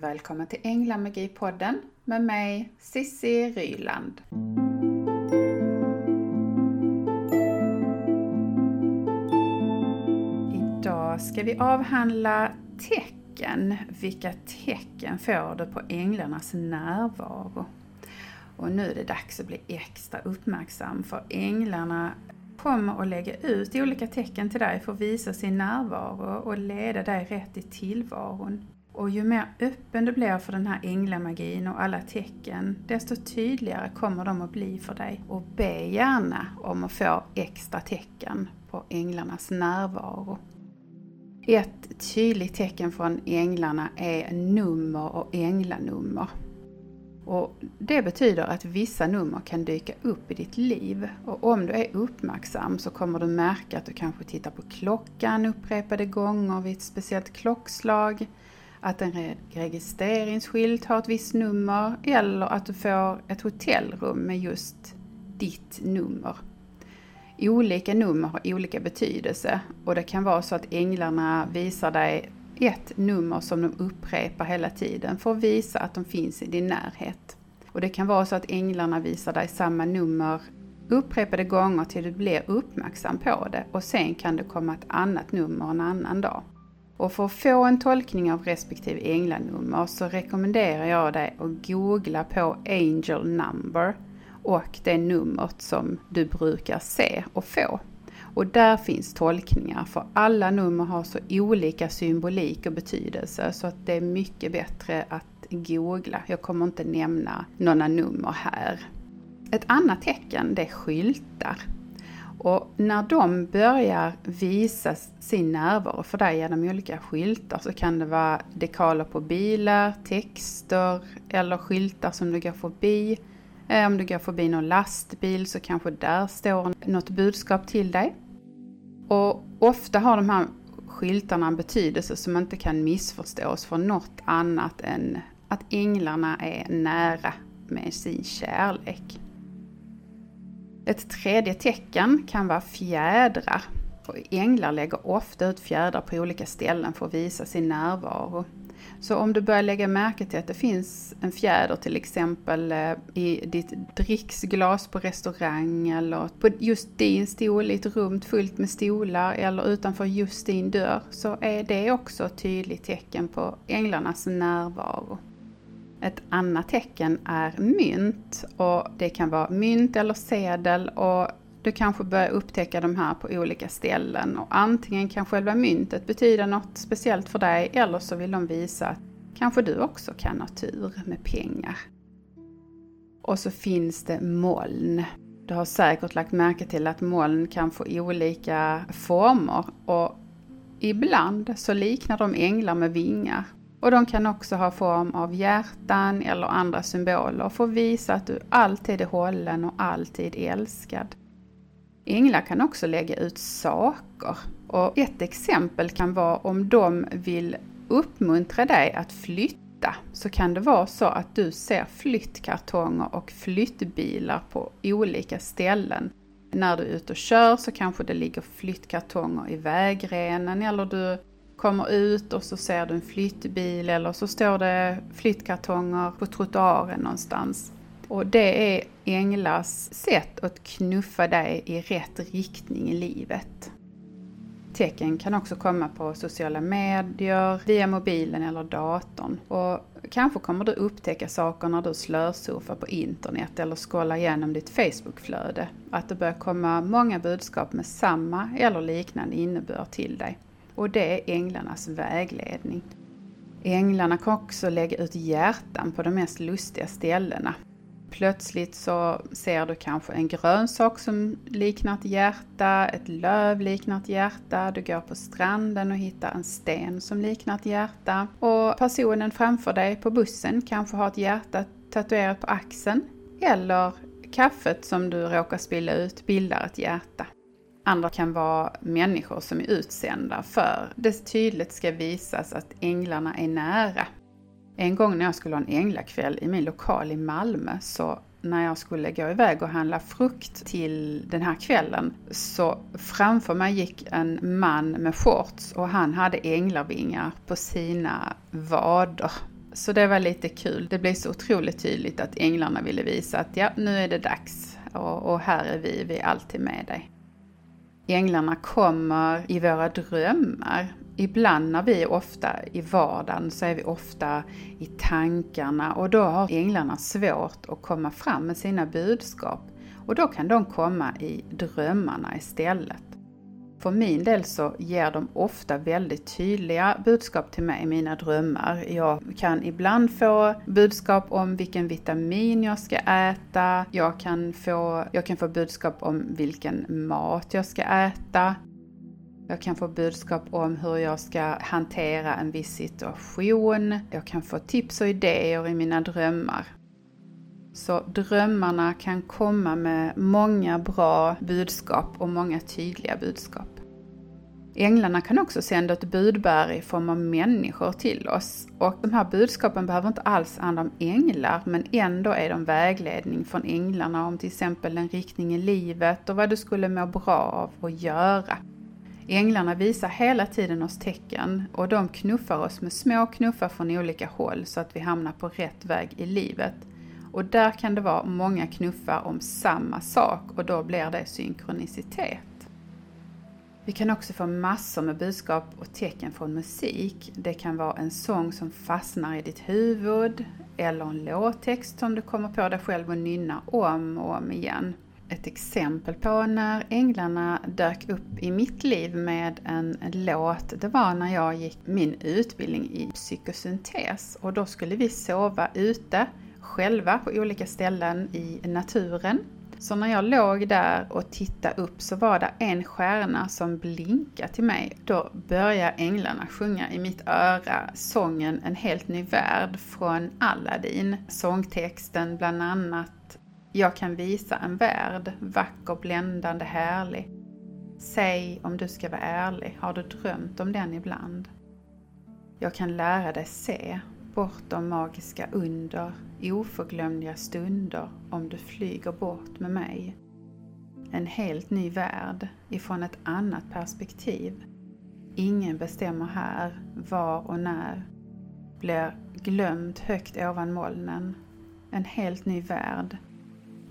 Välkommen till Änglamagi-podden med mig Sissi Ryland. Idag ska vi avhandla tecken. Vilka tecken får du på änglarnas närvaro? Och nu är det dags att bli extra uppmärksam för änglarna kommer att lägga ut olika tecken till dig för att visa sin närvaro och leda dig rätt i tillvaron. Och ju mer öppen du blir för den här änglamagin och alla tecken, desto tydligare kommer de att bli för dig. Och be gärna om att få extra tecken på änglarnas närvaro. Ett tydligt tecken från änglarna är nummer och änglanummer. Och det betyder att vissa nummer kan dyka upp i ditt liv. Och om du är uppmärksam så kommer du märka att du kanske tittar på klockan upprepade gånger vid ett speciellt klockslag. Att en registreringsskylt har ett visst nummer eller att du får ett hotellrum med just ditt nummer. Olika nummer har olika betydelse och det kan vara så att änglarna visar dig ett nummer som de upprepar hela tiden för att visa att de finns i din närhet. Och det kan vara så att änglarna visar dig samma nummer upprepade gånger till du blir uppmärksam på det och sen kan det komma ett annat nummer en annan dag. Och för att få en tolkning av respektive änglanummer så rekommenderar jag dig att googla på Angel Number och det numret som du brukar se och få. Och där finns tolkningar för alla nummer har så olika symbolik och betydelse så att det är mycket bättre att googla. Jag kommer inte nämna några nummer här. Ett annat tecken det är skyltar. Och när de börjar visa sin närvaro för dig genom olika skyltar så kan det vara dekaler på bilar, texter eller skyltar som du går förbi. Eh, om du går förbi någon lastbil så kanske där står något budskap till dig. Och ofta har de här skyltarna en betydelse som inte kan missförstås för något annat än att änglarna är nära med sin kärlek. Ett tredje tecken kan vara fjädrar. Och änglar lägger ofta ut fjädrar på olika ställen för att visa sin närvaro. Så om du börjar lägga märke till att det finns en fjäder till exempel eh, i ditt dricksglas på restaurang eller på just din stol i ett rum fullt med stolar eller utanför just din dörr så är det också ett tydligt tecken på änglarnas närvaro. Ett annat tecken är mynt och det kan vara mynt eller sedel och du kanske börjar upptäcka de här på olika ställen och antingen kan själva myntet betyda något speciellt för dig eller så vill de visa att kanske du också kan ha tur med pengar. Och så finns det moln. Du har säkert lagt märke till att moln kan få olika former och ibland så liknar de änglar med vingar. Och de kan också ha form av hjärtan eller andra symboler för att visa att du alltid är hållen och alltid älskad. Änglar kan också lägga ut saker. Och ett exempel kan vara om de vill uppmuntra dig att flytta så kan det vara så att du ser flyttkartonger och flyttbilar på olika ställen. När du är ute och kör så kanske det ligger flyttkartonger i vägrenen eller du kommer ut och så ser du en flyttbil eller så står det flyttkartonger på trottoaren någonstans. Och det är änglars sätt att knuffa dig i rätt riktning i livet. Tecken kan också komma på sociala medier, via mobilen eller datorn. Och kanske kommer du upptäcka saker när du slösurfar på internet eller scrollar igenom ditt Facebookflöde. Att det börjar komma många budskap med samma eller liknande innebörd till dig. Och det är änglarnas vägledning. Änglarna kan också lägga ut hjärtan på de mest lustiga ställena. Plötsligt så ser du kanske en grönsak som liknar ett hjärta, ett löv liknar ett hjärta, du går på stranden och hittar en sten som liknar ett hjärta och personen framför dig på bussen kanske har ett hjärta tatuerat på axeln eller kaffet som du råkar spilla ut bildar ett hjärta. Andra kan vara människor som är utsända för det tydligt ska visas att änglarna är nära en gång när jag skulle ha en änglakväll i min lokal i Malmö så när jag skulle gå iväg och handla frukt till den här kvällen så framför mig gick en man med shorts och han hade änglavingar på sina vader. Så det var lite kul. Det blev så otroligt tydligt att änglarna ville visa att ja, nu är det dags och, och här är vi, vi är alltid med dig. Änglarna kommer i våra drömmar. Ibland när vi är ofta i vardagen så är vi ofta i tankarna och då har änglarna svårt att komma fram med sina budskap. Och då kan de komma i drömmarna istället. För min del så ger de ofta väldigt tydliga budskap till mig i mina drömmar. Jag kan ibland få budskap om vilken vitamin jag ska äta. Jag kan få, jag kan få budskap om vilken mat jag ska äta. Jag kan få budskap om hur jag ska hantera en viss situation. Jag kan få tips och idéer i mina drömmar. Så drömmarna kan komma med många bra budskap och många tydliga budskap. Änglarna kan också sända ett budbärare i form av människor till oss. Och de här budskapen behöver inte alls handla om änglar, men ändå är de vägledning från änglarna om till exempel en riktning i livet och vad du skulle må bra av att göra. Änglarna visar hela tiden oss tecken och de knuffar oss med små knuffar från olika håll så att vi hamnar på rätt väg i livet. Och där kan det vara många knuffar om samma sak och då blir det synkronicitet. Vi kan också få massor med budskap och tecken från musik. Det kan vara en sång som fastnar i ditt huvud eller en låttext som du kommer på dig själv och nynna om och om igen. Ett exempel på när änglarna dök upp i mitt liv med en låt, det var när jag gick min utbildning i psykosyntes och då skulle vi sova ute själva på olika ställen i naturen. Så när jag låg där och tittade upp så var det en stjärna som blinkade till mig. Då började änglarna sjunga i mitt öra sången En helt ny värld från Aladdin. Sångtexten bland annat Jag kan visa en värld, vacker, bländande, härlig. Säg om du ska vara ärlig, har du drömt om den ibland? Jag kan lära dig se, bortom magiska under, oförglömliga stunder om du flyger bort med mig. En helt ny värld ifrån ett annat perspektiv. Ingen bestämmer här var och när. Blir glömt högt ovan molnen. En helt ny värld.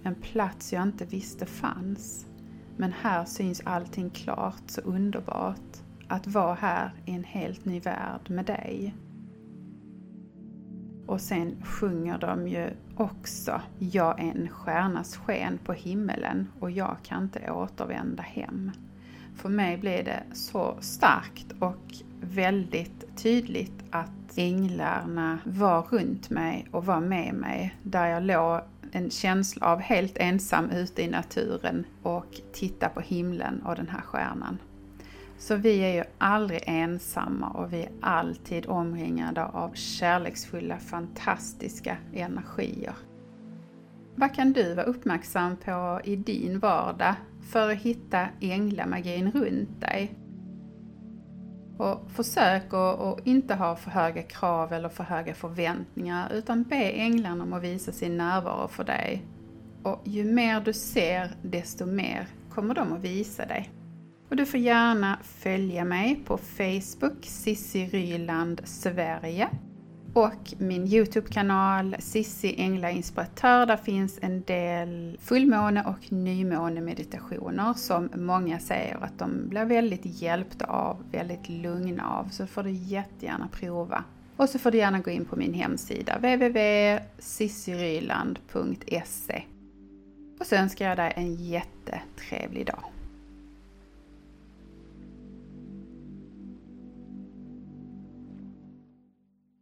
En plats jag inte visste fanns. Men här syns allting klart så underbart. Att vara här i en helt ny värld med dig. Och sen sjunger de ju också Jag är en stjärnas sken på himmelen och jag kan inte återvända hem. För mig blev det så starkt och väldigt tydligt att änglarna var runt mig och var med mig där jag låg en känsla av helt ensam ute i naturen och titta på himlen och den här stjärnan. Så vi är ju aldrig ensamma och vi är alltid omringade av kärleksfulla, fantastiska energier. Vad kan du vara uppmärksam på i din vardag för att hitta änglamagin runt dig? Och försök att inte ha för höga krav eller för höga förväntningar utan be änglarna om att visa sin närvaro för dig. Och ju mer du ser, desto mer kommer de att visa dig. Och du får gärna följa mig på Facebook, Sissi Ryland Sverige och min Youtube-kanal Sissi Ängla Inspiratör. Där finns en del fullmåne och nymåne meditationer som många säger att de blir väldigt hjälpta av, väldigt lugna av. Så får du jättegärna prova. Och så får du gärna gå in på min hemsida www.sissiryland.se Och så önskar jag dig en jättetrevlig dag.